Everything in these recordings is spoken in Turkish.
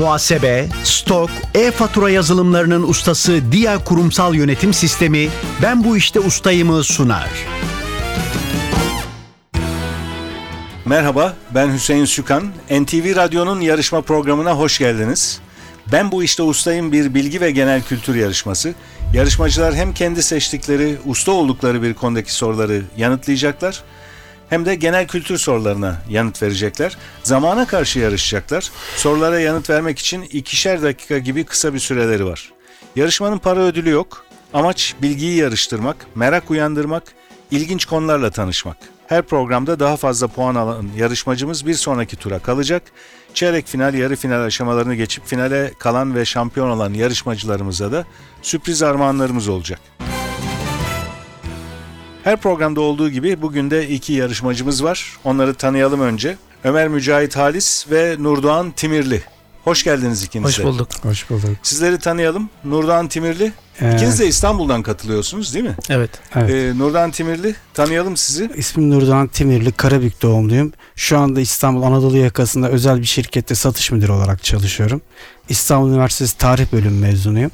Muhasebe, stok, e-fatura yazılımlarının ustası Dia Kurumsal Yönetim Sistemi Ben Bu İşte Ustayım'ı sunar. Merhaba, ben Hüseyin Sükan. NTV Radyo'nun yarışma programına hoş geldiniz. Ben bu işte ustayım bir bilgi ve genel kültür yarışması. Yarışmacılar hem kendi seçtikleri, usta oldukları bir konudaki soruları yanıtlayacaklar hem de genel kültür sorularına yanıt verecekler. Zamana karşı yarışacaklar. Sorulara yanıt vermek için ikişer dakika gibi kısa bir süreleri var. Yarışmanın para ödülü yok. Amaç bilgiyi yarıştırmak, merak uyandırmak, ilginç konularla tanışmak. Her programda daha fazla puan alan yarışmacımız bir sonraki tura kalacak. Çeyrek final, yarı final aşamalarını geçip finale kalan ve şampiyon olan yarışmacılarımıza da sürpriz armağanlarımız olacak. Her programda olduğu gibi bugün de iki yarışmacımız var. Onları tanıyalım önce. Ömer Mücahit Halis ve Nurdoğan Timirli. Hoş geldiniz ikiniz Hoş de. bulduk. Hoş bulduk. Sizleri tanıyalım. Nurdoğan Timirli. Ee, İkiniz de İstanbul'dan katılıyorsunuz değil mi? Evet. Evet. Ee, Nurdoğan Timirli tanıyalım sizi. İsmim Nurdoğan Timirli, Karabük doğumluyum. Şu anda İstanbul Anadolu yakasında özel bir şirkette satış müdürü olarak çalışıyorum. İstanbul Üniversitesi Tarih Bölümü mezunuyum.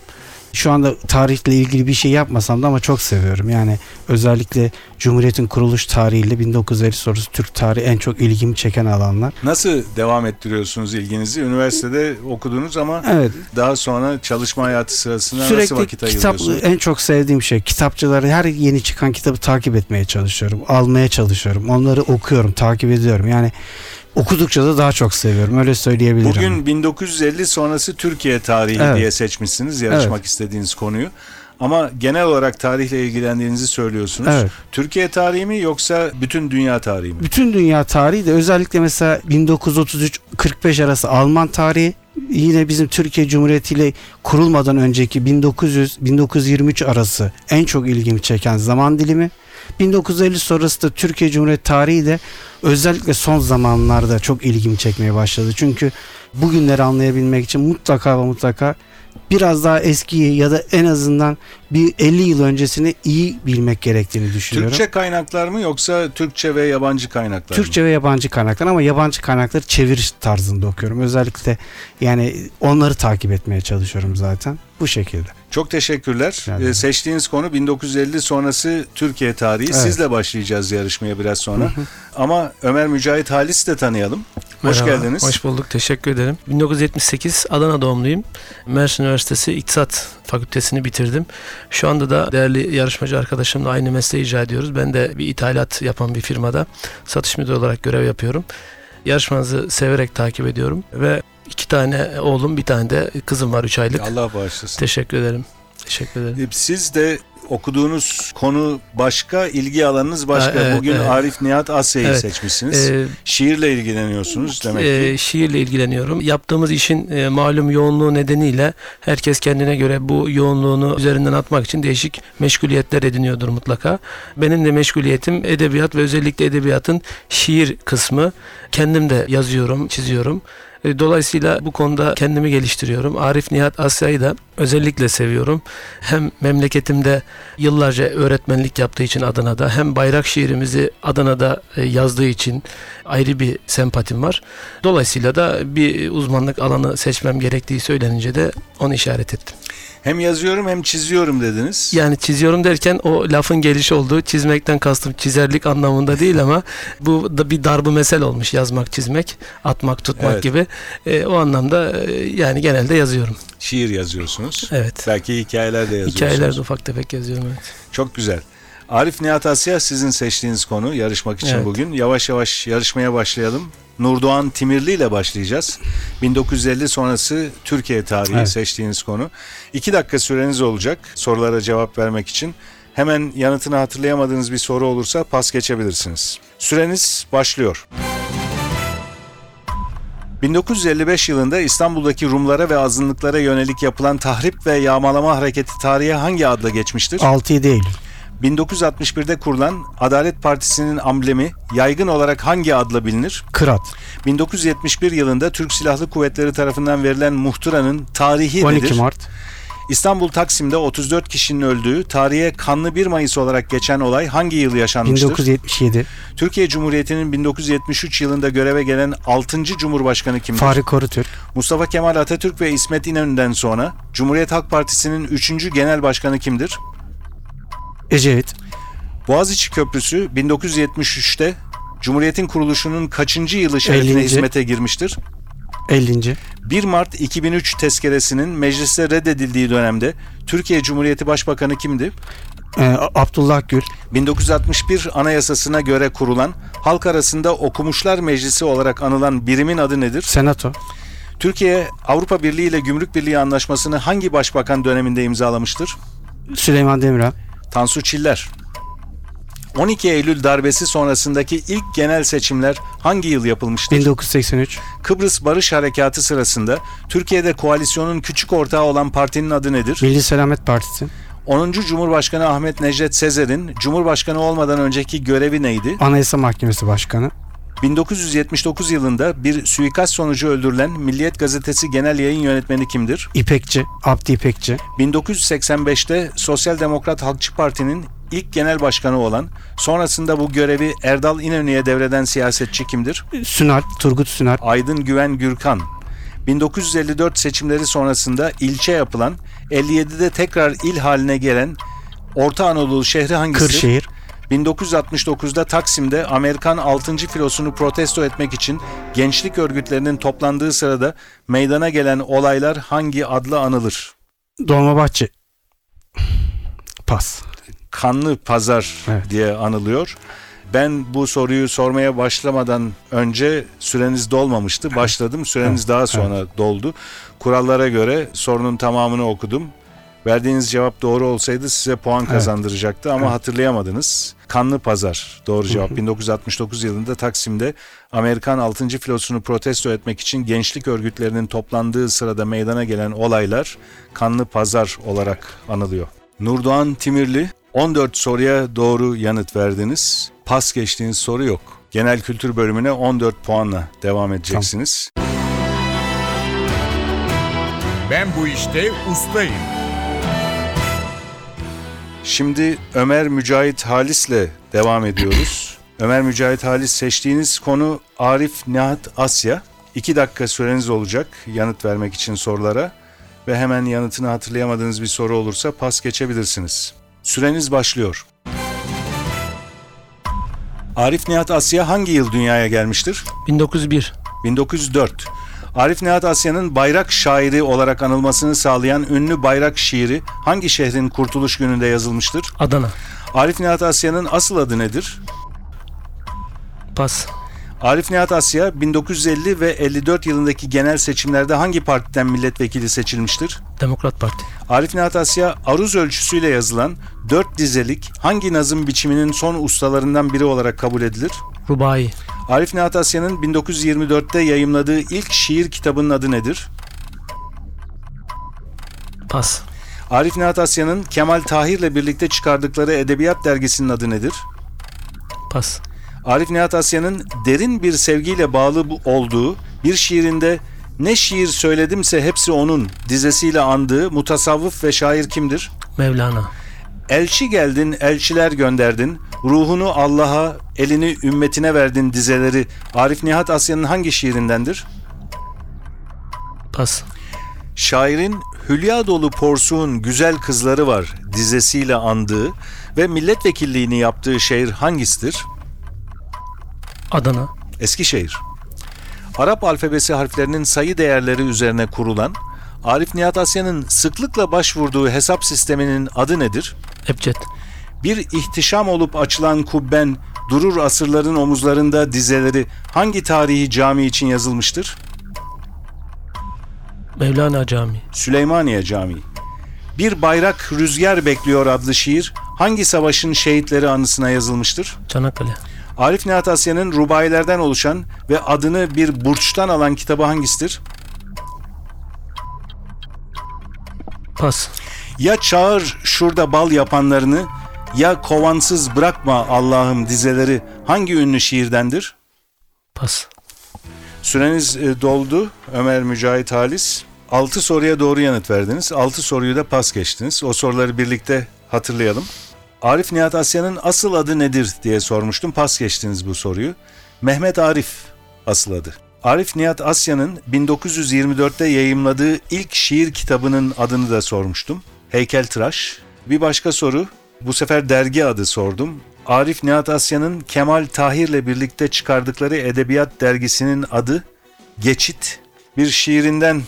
Şu anda tarihle ilgili bir şey yapmasam da ama çok seviyorum. Yani özellikle Cumhuriyet'in kuruluş tarihiyle 1950 sonrası Türk tarihi en çok ilgimi çeken alanlar. Nasıl devam ettiriyorsunuz ilginizi? Üniversitede okudunuz ama Evet, daha sonra çalışma hayatı sırasında nasıl sürekli vakit kitap ayırıyorsunuz? en çok sevdiğim şey. Kitapçıları her yeni çıkan kitabı takip etmeye çalışıyorum. Almaya çalışıyorum. Onları okuyorum, takip ediyorum. Yani okudukça da daha çok seviyorum. Öyle söyleyebilirim. Bugün 1950 sonrası Türkiye tarihi Evet. diye seçmişsiniz yarışmak istediğiniz konuyu. Ama genel olarak tarihle ilgilendiğinizi söylüyorsunuz. Evet. Türkiye tarihi mi yoksa bütün dünya tarihi mi? Bütün dünya tarihi de özellikle mesela 1933-45 arası Alman tarihi yine bizim Türkiye Cumhuriyeti ile kurulmadan önceki 1900-1923 arası en çok ilgimi çeken zaman dilimi. 1950 sonrası da Türkiye Cumhuriyeti tarihi de özellikle son zamanlarda çok ilgimi çekmeye başladı. Çünkü bugünleri anlayabilmek için mutlaka ve mutlaka biraz daha eskiyi ya da en azından bir 50 yıl öncesini iyi bilmek gerektiğini düşünüyorum. Türkçe kaynaklar mı yoksa Türkçe ve yabancı kaynaklar mı? Türkçe ve yabancı kaynaklar ama yabancı kaynakları çeviriş tarzında okuyorum. Özellikle yani onları takip etmeye çalışıyorum zaten. Bu şekilde. Çok teşekkürler. Ederim. Ee, seçtiğiniz konu 1950 sonrası Türkiye tarihi. Evet. Sizle başlayacağız yarışmaya biraz sonra. Ama Ömer Mücahit Halis de tanıyalım. Hoş Merhaba, geldiniz. Hoş bulduk. Teşekkür ederim. 1978 Adana doğumluyum. Mersin Üniversitesi İktisat Fakültesini bitirdim. Şu anda da değerli yarışmacı arkadaşımla aynı mesleği icra ediyoruz. Ben de bir ithalat yapan bir firmada satış müdürü olarak görev yapıyorum. Yarışmanızı severek takip ediyorum ve iki tane oğlum bir tane de kızım var 3 aylık. Allah bağışlasın. Teşekkür ederim. Teşekkür ederim. Ee, Siz de okuduğunuz konu başka, ilgi alanınız başka. Evet, Bugün evet. Arif Nihat Asya'yı Evet. seçmişsiniz. Ee, Şiirle ilgileniyorsunuz demek ki. e, şiirle ilgileniyorum. Yaptığımız işin e, malum yoğunluğu nedeniyle herkes kendine göre bu yoğunluğunu üzerinden atmak için değişik meşguliyetler ediniyordur mutlaka. Benim de meşguliyetim edebiyat ve özellikle edebiyatın şiir kısmı. Kendim de yazıyorum, çiziyorum. E, Dolayısıyla bu konuda kendimi geliştiriyorum. Arif Nihat Asya'yı da özellikle seviyorum. Hem memleketimde yıllarca öğretmenlik yaptığı için Adana'da hem bayrak şiirimizi Adana'da e, yazdığı için ayrı bir sempatim var. Dolayısıyla da bir uzmanlık alanı seçmem gerektiği söylenince de onu işaret ettim. Hem yazıyorum hem çiziyorum dediniz. Yani çiziyorum derken o lafın gelişi olduğu çizmekten kastım çizerlik anlamında değil ama bu da bir darbu mesel olmuş yazmak çizmek atmak tutmak Evet. gibi E, o anlamda e, yani genelde yazıyorum. Şiir yazıyorsunuz. Evet. Belki hikayeler de yazıyorsunuz. Hikayeler de ufak tefek yazıyorum evet. Çok güzel. Arif Nihat Asya sizin seçtiğiniz konu yarışmak için Evet. bugün. Yavaş yavaş yarışmaya başlayalım. Nurdoğan Timirli ile başlayacağız. 1950 sonrası Türkiye tarihi Evet. seçtiğiniz konu. İki dakika süreniz olacak sorulara cevap vermek için. Hemen yanıtını hatırlayamadığınız bir soru olursa pas geçebilirsiniz. Süreniz başlıyor. 1955 yılında İstanbul'daki Rumlara ve azınlıklara yönelik yapılan tahrip ve yağmalama hareketi tarihe hangi adla geçmiştir? 6-7 Eylül. 1961'de kurulan Adalet Partisi'nin amblemi yaygın olarak hangi adla bilinir? Kırat. 1971 yılında Türk Silahlı Kuvvetleri tarafından verilen muhtıranın tarihi 12 nedir? Mart. İstanbul Taksim'de 34 kişinin öldüğü, tarihe kanlı 1 Mayıs olarak geçen olay hangi yıl yaşanmıştır? 1977. Türkiye Cumhuriyeti'nin 1973 yılında göreve gelen 6. Cumhurbaşkanı kimdir? Fahri Korutürk. Mustafa Kemal Atatürk ve İsmet İnönü'nden sonra Cumhuriyet Halk Partisi'nin 3. genel başkanı kimdir? Ecevit. Boğaziçi Köprüsü 1973'te Cumhuriyet'in kuruluşunun kaçıncı yılı şerefine 50. hizmete girmiştir? 50. 1 Mart 2003 tezkeresinin mecliste reddedildiği dönemde Türkiye Cumhuriyeti Başbakanı kimdi? Ee, Abdullah Gül. 1961 Anayasasına göre kurulan halk arasında Okumuşlar Meclisi olarak anılan birimin adı nedir? Senato. Türkiye Avrupa Birliği ile Gümrük Birliği anlaşmasını hangi başbakan döneminde imzalamıştır? Süleyman Demirel. Tansu Çiller. 12 Eylül darbesi sonrasındaki ilk genel seçimler hangi yıl yapılmıştır? 1983. Kıbrıs Barış Harekatı sırasında Türkiye'de koalisyonun küçük ortağı olan partinin adı nedir? Milli Selamet Partisi. 10. Cumhurbaşkanı Ahmet Necdet Sezer'in Cumhurbaşkanı olmadan önceki görevi neydi? Anayasa Mahkemesi Başkanı. 1979 yılında bir suikast sonucu öldürülen Milliyet Gazetesi Genel Yayın Yönetmeni kimdir? İpekçi. Abdi İpekçi. 1985'te Sosyal Demokrat Halkçı Parti'nin ilk genel başkanı olan, sonrasında bu görevi Erdal İnönü'ye devreden siyasetçi kimdir? Sünal. Turgut Sünal. Aydın Güven Gürkan. 1954 seçimleri sonrasında ilçe yapılan, 57'de tekrar il haline gelen Orta Anadolu şehri hangisidir? Kırşehir. 1969'da Taksim'de Amerikan 6. filosunu protesto etmek için gençlik örgütlerinin toplandığı sırada meydana gelen olaylar hangi adla anılır? Dolmabahçe. Pas. Kanlı Pazar Evet. diye anılıyor. Ben bu soruyu sormaya başlamadan önce süreniz dolmamıştı. Başladım. Süreniz Evet, daha sonra doldu. Kurallara göre sorunun tamamını okudum. Verdiğiniz cevap doğru olsaydı size puan Evet. kazandıracaktı ama Evet. hatırlayamadınız. Kanlı Pazar doğru cevap. Hı hı. 1969 yılında Taksim'de Amerikan 6. filosunu protesto etmek için gençlik örgütlerinin toplandığı sırada meydana gelen olaylar Kanlı Pazar olarak anılıyor. Nurdoğan Timirli 14 soruya doğru yanıt verdiniz. Pas geçtiğiniz soru yok. Genel kültür bölümüne 14 puanla devam edeceksiniz. Ben bu işte ustayım. Şimdi Ömer Mücahit Halis'le devam ediyoruz. Ömer Mücahit Halis seçtiğiniz konu Arif Nihat Asya. 2 dakika süreniz olacak yanıt vermek için sorulara ve hemen yanıtını hatırlayamadığınız bir soru olursa pas geçebilirsiniz. Süreniz başlıyor. Arif Nihat Asya hangi yıl dünyaya gelmiştir? 1901. 1904. Arif Nihat Asya'nın bayrak şairi olarak anılmasını sağlayan ünlü bayrak şiiri hangi şehrin kurtuluş gününde yazılmıştır? Adana. Arif Nihat Asya'nın asıl adı nedir? Pas. Arif Nihat Asya 1950 ve 54 yılındaki genel seçimlerde hangi partiden milletvekili seçilmiştir? Demokrat Parti. Arif Nihat Asya aruz ölçüsüyle yazılan 4 dizelik hangi nazım biçiminin son ustalarından biri olarak kabul edilir? Rubai. Arif Nihat Asya'nın 1924'te yayımladığı ilk şiir kitabının adı nedir? Pas. Arif Nihat Asya'nın Kemal Tahir'le birlikte çıkardıkları Edebiyat Dergisi'nin adı nedir? Pas. Arif Nihat Asya'nın derin bir sevgiyle bağlı olduğu bir şiirinde ne şiir söyledimse hepsi onun dizesiyle andığı mutasavvıf ve şair kimdir? Mevlana. Elçi geldin, elçiler gönderdin, ruhunu Allah'a, elini ümmetine verdin dizeleri Arif Nihat Asya'nın hangi şiirindendir? Pas. Şairin hülya dolu porsuğun güzel kızları var dizesiyle andığı ve milletvekilliğini yaptığı şehir hangisidir? Adana. Eskişehir. Arap alfabesi harflerinin sayı değerleri üzerine kurulan Arif Nihat Asya'nın sıklıkla başvurduğu hesap sisteminin adı nedir? Ebced. Bir ihtişam olup açılan kubben durur asırların omuzlarında dizeleri hangi tarihi cami için yazılmıştır? Mevlana Camii. Süleymaniye Camii. Bir bayrak rüzgar bekliyor adlı şiir hangi savaşın şehitleri anısına yazılmıştır? Çanakkale. Arif Nihat Asya'nın rubailerden oluşan ve adını bir burçtan alan kitabı hangisidir? Pas. Ya çağır şurada bal yapanlarını ya kovansız bırakma Allah'ım dizeleri hangi ünlü şiirdendir? Pas. Süreniz e, doldu Ömer Mücahit Halis. 6 soruya doğru yanıt verdiniz. 6 soruyu da pas geçtiniz. O soruları birlikte hatırlayalım. Arif Nihat Asya'nın asıl adı nedir diye sormuştum. Pas geçtiniz bu soruyu. Mehmet Arif asıl adı. Arif Nihat Asya'nın 1924'te yayımladığı ilk şiir kitabının adını da sormuştum. Heykeltıraş. Bir başka soru. Bu sefer dergi adı sordum. Arif Nihat Asya'nın Kemal Tahir'le birlikte çıkardıkları edebiyat dergisinin adı Geçit. Bir şiirinden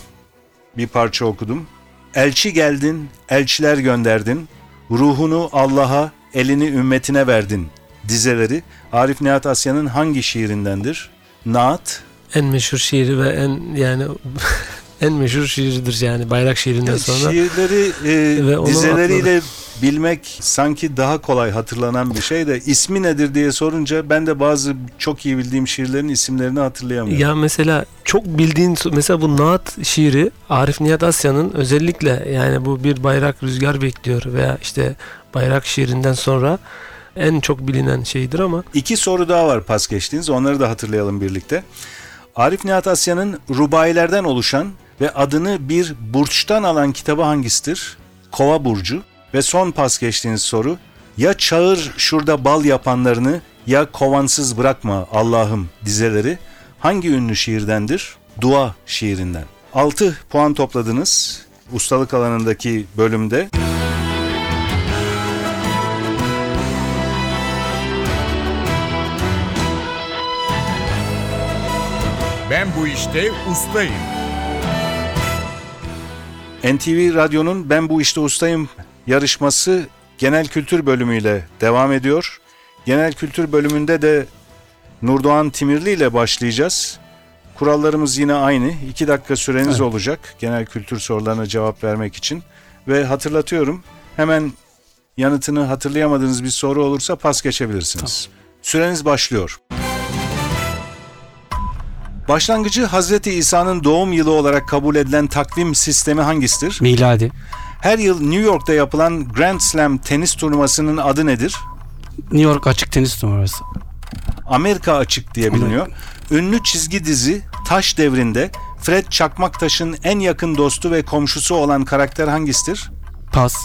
bir parça okudum. Elçi geldin, elçiler gönderdin. Ruhunu Allah'a, elini ümmetine verdin. Dizeleri Arif Nihat Asya'nın hangi şiirindendir? Naat. En meşhur şiiri ve en yani en meşhur şiiridir yani bayrak şiirinden sonra. Şiirleri e, Ve dizeleriyle bilmek sanki daha kolay hatırlanan bir şey de ismi nedir diye sorunca ben de bazı çok iyi bildiğim şiirlerin isimlerini hatırlayamıyorum. Ya mesela çok bildiğin mesela bu Naat şiiri Arif Nihat Asya'nın özellikle yani bu bir bayrak rüzgar bekliyor veya işte bayrak şiirinden sonra en çok bilinen şeydir ama İki soru daha var pas geçtiğiniz. Onları da hatırlayalım birlikte. Arif Nihat Asya'nın rubayilerden oluşan ve adını bir burçtan alan kitabı hangisidir? Kova Burcu. Ve son pas geçtiğiniz soru. Ya çağır şurada bal yapanlarını ya kovansız bırakma Allah'ım dizeleri hangi ünlü şiirdendir? Dua şiirinden. 6 puan topladınız ustalık alanındaki bölümde. Ben bu işte ustayım. NTV Radyo'nun Ben Bu İşte Ustayım yarışması genel kültür bölümüyle devam ediyor. Genel kültür bölümünde de Nurdoğan Timirli ile başlayacağız. Kurallarımız yine aynı. 2 dakika süreniz Evet. olacak genel kültür sorularına cevap vermek için. Ve hatırlatıyorum hemen yanıtını hatırlayamadığınız bir soru olursa pas geçebilirsiniz. Süreniz başlıyor. Başlangıcı Hazreti İsa'nın doğum yılı olarak kabul edilen takvim sistemi hangisidir? Miladi. Her yıl New York'ta yapılan Grand Slam tenis turnuvasının adı nedir? New York açık tenis numarası. Amerika Açık diye biliniyor. Ünlü çizgi dizi Taş Devri'nde Fred Çakmaktaş'ın en yakın dostu ve komşusu olan karakter hangisidir? Pas.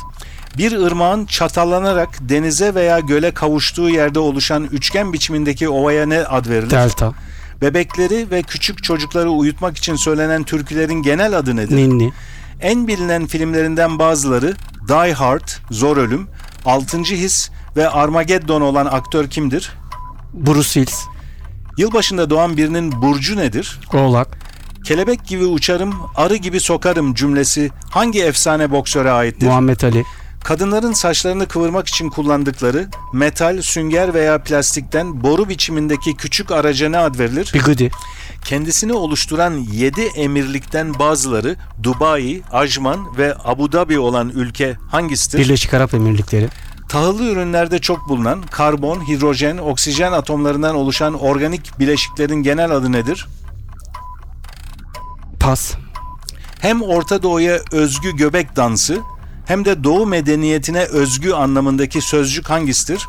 Bir ırmağın çatallanarak denize veya göle kavuştuğu yerde oluşan üçgen biçimindeki ovaya ne ad verilir? Delta. Bebekleri ve küçük çocukları uyutmak için söylenen türkülerin genel adı nedir? Ninni. En bilinen filmlerinden bazıları Die Hard, Zor Ölüm, Altıncı His ve Armageddon olan aktör kimdir? Bruce Willis. Yılbaşında doğan birinin burcu nedir? Oğlak. Kelebek gibi uçarım, arı gibi sokarım cümlesi hangi efsane boksöre aittir? Muhammed Ali. Kadınların saçlarını kıvırmak için kullandıkları metal, sünger veya plastikten boru biçimindeki küçük araca ne ad verilir? Bigudi. Kendisini oluşturan 7 emirlikten bazıları Dubai, Ajman ve Abu Dhabi olan ülke hangisidir? Birleşik Arap Emirlikleri. Tahıllı ürünlerde çok bulunan karbon, hidrojen, oksijen atomlarından oluşan organik bileşiklerin genel adı nedir? Pas. Hem Orta Doğu'ya özgü göbek dansı hem de Doğu medeniyetine özgü anlamındaki sözcük hangisidir?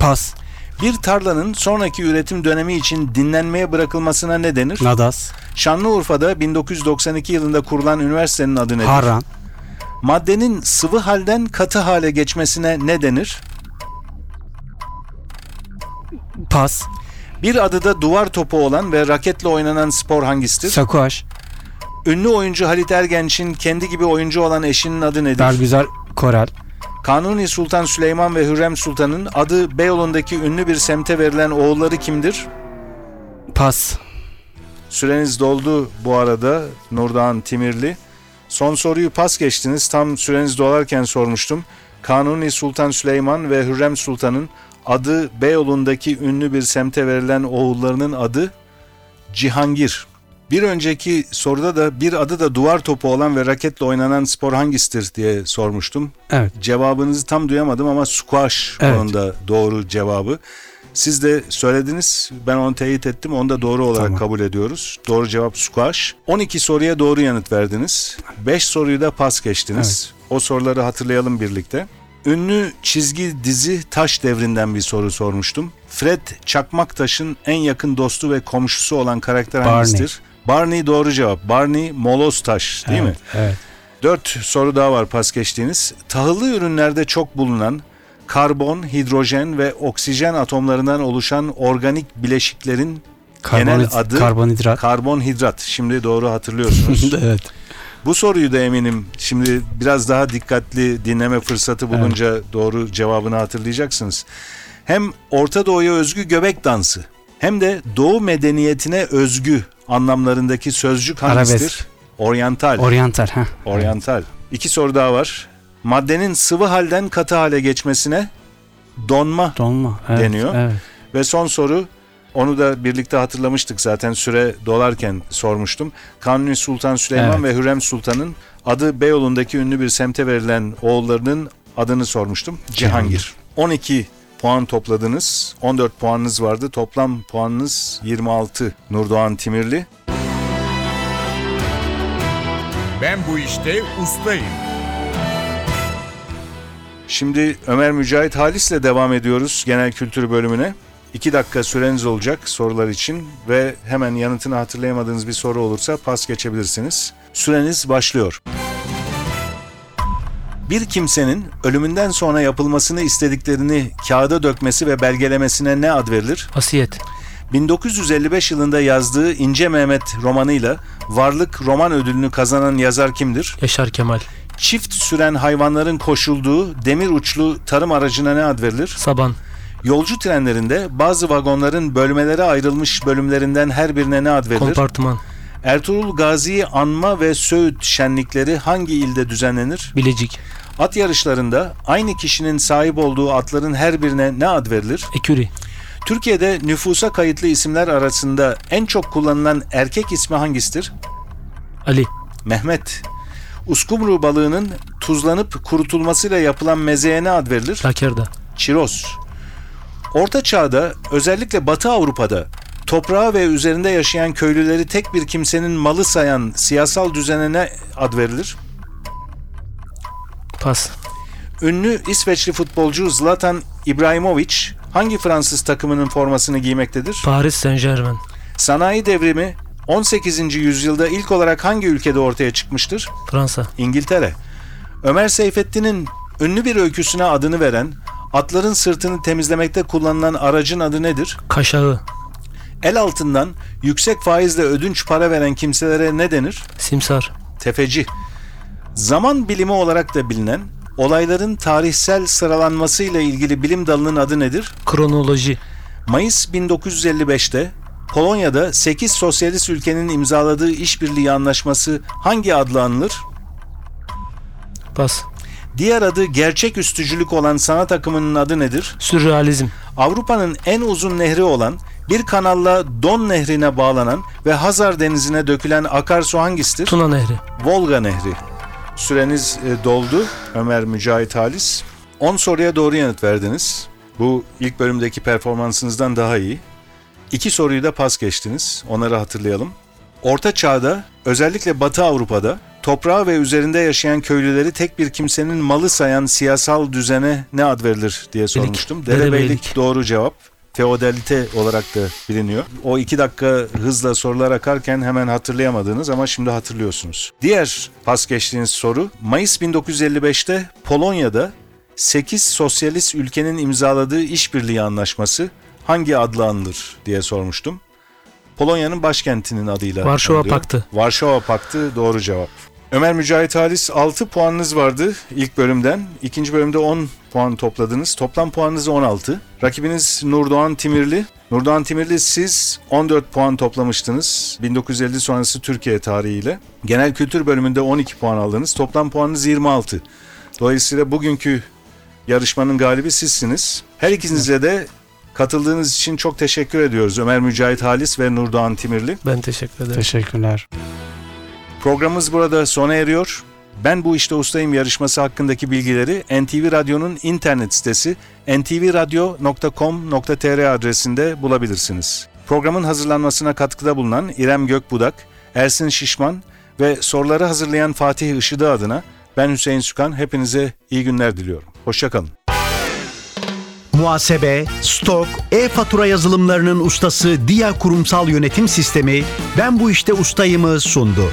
Pas. Bir tarlanın sonraki üretim dönemi için dinlenmeye bırakılmasına ne denir? Nadas. Şanlıurfa'da 1992 yılında kurulan üniversitenin adı nedir? Harran. Maddenin sıvı halden katı hale geçmesine ne denir? Pas. Bir adı da duvar topu olan ve raketle oynanan spor hangisidir? Sakuaş. Ünlü oyuncu Halit Ergenç'in kendi gibi oyuncu olan eşinin adı nedir? Bergüzar Korel. Kanuni Sultan Süleyman ve Hürrem Sultan'ın adı Beyoğlu'ndaki ünlü bir semte verilen oğulları kimdir? Pas. Süreniz doldu bu arada Nurdoğan Timirli. Son soruyu pas geçtiniz. Tam süreniz dolarken sormuştum. Kanuni Sultan Süleyman ve Hürrem Sultan'ın adı Beyoğlu'ndaki ünlü bir semte verilen oğullarının adı Cihangir. Bir önceki soruda da bir adı da duvar topu olan ve raketle oynanan spor hangisidir diye sormuştum. Evet. Cevabınızı tam duyamadım ama squash Evet. onun da doğru cevabı. Siz de söylediniz. Ben onu teyit ettim. Onu da doğru olarak Tamam. kabul ediyoruz. Doğru cevap squash. 12 soruya doğru yanıt verdiniz. 5 soruyu da pas geçtiniz. O soruları hatırlayalım birlikte. Ünlü çizgi dizi Taş Devri'nden bir soru sormuştum. Fred Çakmaktaş'ın en yakın dostu ve komşusu olan karakter Barney. hangisidir? Barney doğru cevap. Barney Molostaş değil mi? Evet. Dört soru daha var pas geçtiğiniz. Tahıllı ürünlerde çok bulunan karbon, hidrojen ve oksijen atomlarından oluşan organik bileşiklerin Karbonhid- adı- karbonhidrat. karbonhidrat. Şimdi doğru hatırlıyorsunuz. evet. Bu soruyu da eminim şimdi biraz daha dikkatli dinleme fırsatı bulunca doğru cevabını hatırlayacaksınız. Hem Orta Doğu'ya özgü göbek dansı hem de Doğu medeniyetine özgü anlamlarındaki sözcük hangisidir? Arabesk. Oryantal. Oryantal. Heh. Oryantal. İki soru daha var. Maddenin sıvı halden katı hale geçmesine donma Donma. Evet. Deniyor. Evet. ve son soru onu da birlikte hatırlamıştık zaten süre dolarken sormuştum. Kanuni Sultan Süleyman ve Hürrem Sultan'ın adı Beyoğlu'ndaki ünlü bir semte verilen oğullarının adını sormuştum. Cihangir. 12 puan topladınız. 14 puanınız vardı. Toplam puanınız 26. Nurdoğan Timirli. Ben bu işte ustayım. Şimdi Ömer Mücahit Halis'le devam ediyoruz genel kültür bölümüne. 2 dakika süreniz olacak sorular için ve hemen yanıtını hatırlayamadığınız bir soru olursa pas geçebilirsiniz. Süreniz başlıyor. Bir kimsenin ölümünden sonra yapılmasını istediklerini kağıda dökmesi ve belgelemesine ne ad verilir? Vasiyet. 1955 yılında yazdığı İnce Mehmet romanıyla Varlık Roman Ödülünü kazanan yazar kimdir? Yaşar Kemal. Çift süren hayvanların koşulduğu demir uçlu tarım aracına ne ad verilir? Saban. Yolcu trenlerinde bazı vagonların bölmelere ayrılmış bölümlerinden her birine ne ad verilir? Kompartıman. Ertuğrul Gazi'yi anma ve Söğüt şenlikleri hangi ilde düzenlenir? Bilecik. At yarışlarında aynı kişinin sahip olduğu atların her birine ne ad verilir? Eküri. Türkiye'de nüfusa kayıtlı isimler arasında en çok kullanılan erkek ismi hangisidir? Ali. Mehmet. Uskumru balığının tuzlanıp kurutulmasıyla yapılan mezeye ne ad verilir? Lakerda. Çiroz. Orta Çağ'da özellikle Batı Avrupa'da toprağı ve üzerinde yaşayan köylüleri tek bir kimsenin malı sayan siyasal düzene ne ad verilir? Pas. Ünlü İsveçli futbolcu Zlatan İbrahimovic hangi Fransız takımının formasını giymektedir? Paris Saint Germain. Sanayi devrimi 18. yüzyılda ilk olarak hangi ülkede ortaya çıkmıştır? Fransa. İngiltere. Ömer Seyfettin'in ünlü bir öyküsüne adını veren, atların sırtını temizlemekte kullanılan aracın adı nedir? Kaşağı. El altından yüksek faizle ödünç para veren kimselere ne denir? Simsar. Tefeci. Zaman bilimi olarak da bilinen, olayların tarihsel sıralanmasıyla ilgili bilim dalının adı nedir? Kronoloji. Mayıs 1955'te Polonya'da 8 sosyalist ülkenin imzaladığı işbirliği anlaşması hangi adla anılır? Pas. Diğer adı gerçek üstücülük olan sanat akımının adı nedir? Sürrealizm. Avrupa'nın en uzun nehri olan bir kanalla Don Nehri'ne bağlanan ve Hazar Denizi'ne dökülen akarsu hangisidir? Tuna Nehri. Volga Nehri. Süreniz e, doldu Ömer Mücahit Halis. 10 soruya doğru yanıt verdiniz. Bu ilk bölümdeki performansınızdan daha iyi. İki soruyu da pas geçtiniz. Onları hatırlayalım. Orta Çağ'da özellikle Batı Avrupa'da toprağı ve üzerinde yaşayan köylüleri tek bir kimsenin malı sayan siyasal düzene ne ad verilir diye sormuştum. Derebeylik Derebeylik. doğru cevap. Feodalite olarak da biliniyor. O iki dakika hızla sorular akarken hemen hatırlayamadınız ama şimdi hatırlıyorsunuz. Diğer pas geçtiğiniz soru Mayıs 1955'te Polonya'da 8 sosyalist ülkenin imzaladığı işbirliği anlaşması hangi adla anılır diye sormuştum. Polonya'nın başkentinin adıyla. Varşova anılıyor. Paktı. Varşova Paktı doğru cevap. Ömer Mücahit Halis 6 puanınız vardı ilk bölümden. İkinci bölümde 10 puan topladınız. Toplam puanınız 16. Rakibiniz Nurdoğan Timirli. Nurdoğan Timirli siz 14 puan toplamıştınız. 1950 sonrası Türkiye tarihiyle. Genel kültür bölümünde 12 puan aldınız. Toplam puanınız 26. Dolayısıyla bugünkü yarışmanın galibi sizsiniz. Her ikinize de katıldığınız için çok teşekkür ediyoruz. Ömer Mücahit Halis ve Nurdoğan Timirli. Ben teşekkür ederim. Teşekkürler. Programımız burada sona eriyor. Ben bu işte ustayım yarışması hakkındaki bilgileri NTV Radyo'nun internet sitesi ntvradio.com.tr adresinde bulabilirsiniz. Programın hazırlanmasına katkıda bulunan İrem Gökbudak, Ersin Şişman ve soruları hazırlayan Fatih Işıdı adına ben Hüseyin Sükan hepinize iyi günler diliyorum. Hoşçakalın. Muhasebe, stok, e-fatura yazılımlarının ustası Dia Kurumsal Yönetim Sistemi Ben Bu İşte Ustayım'ı sundu.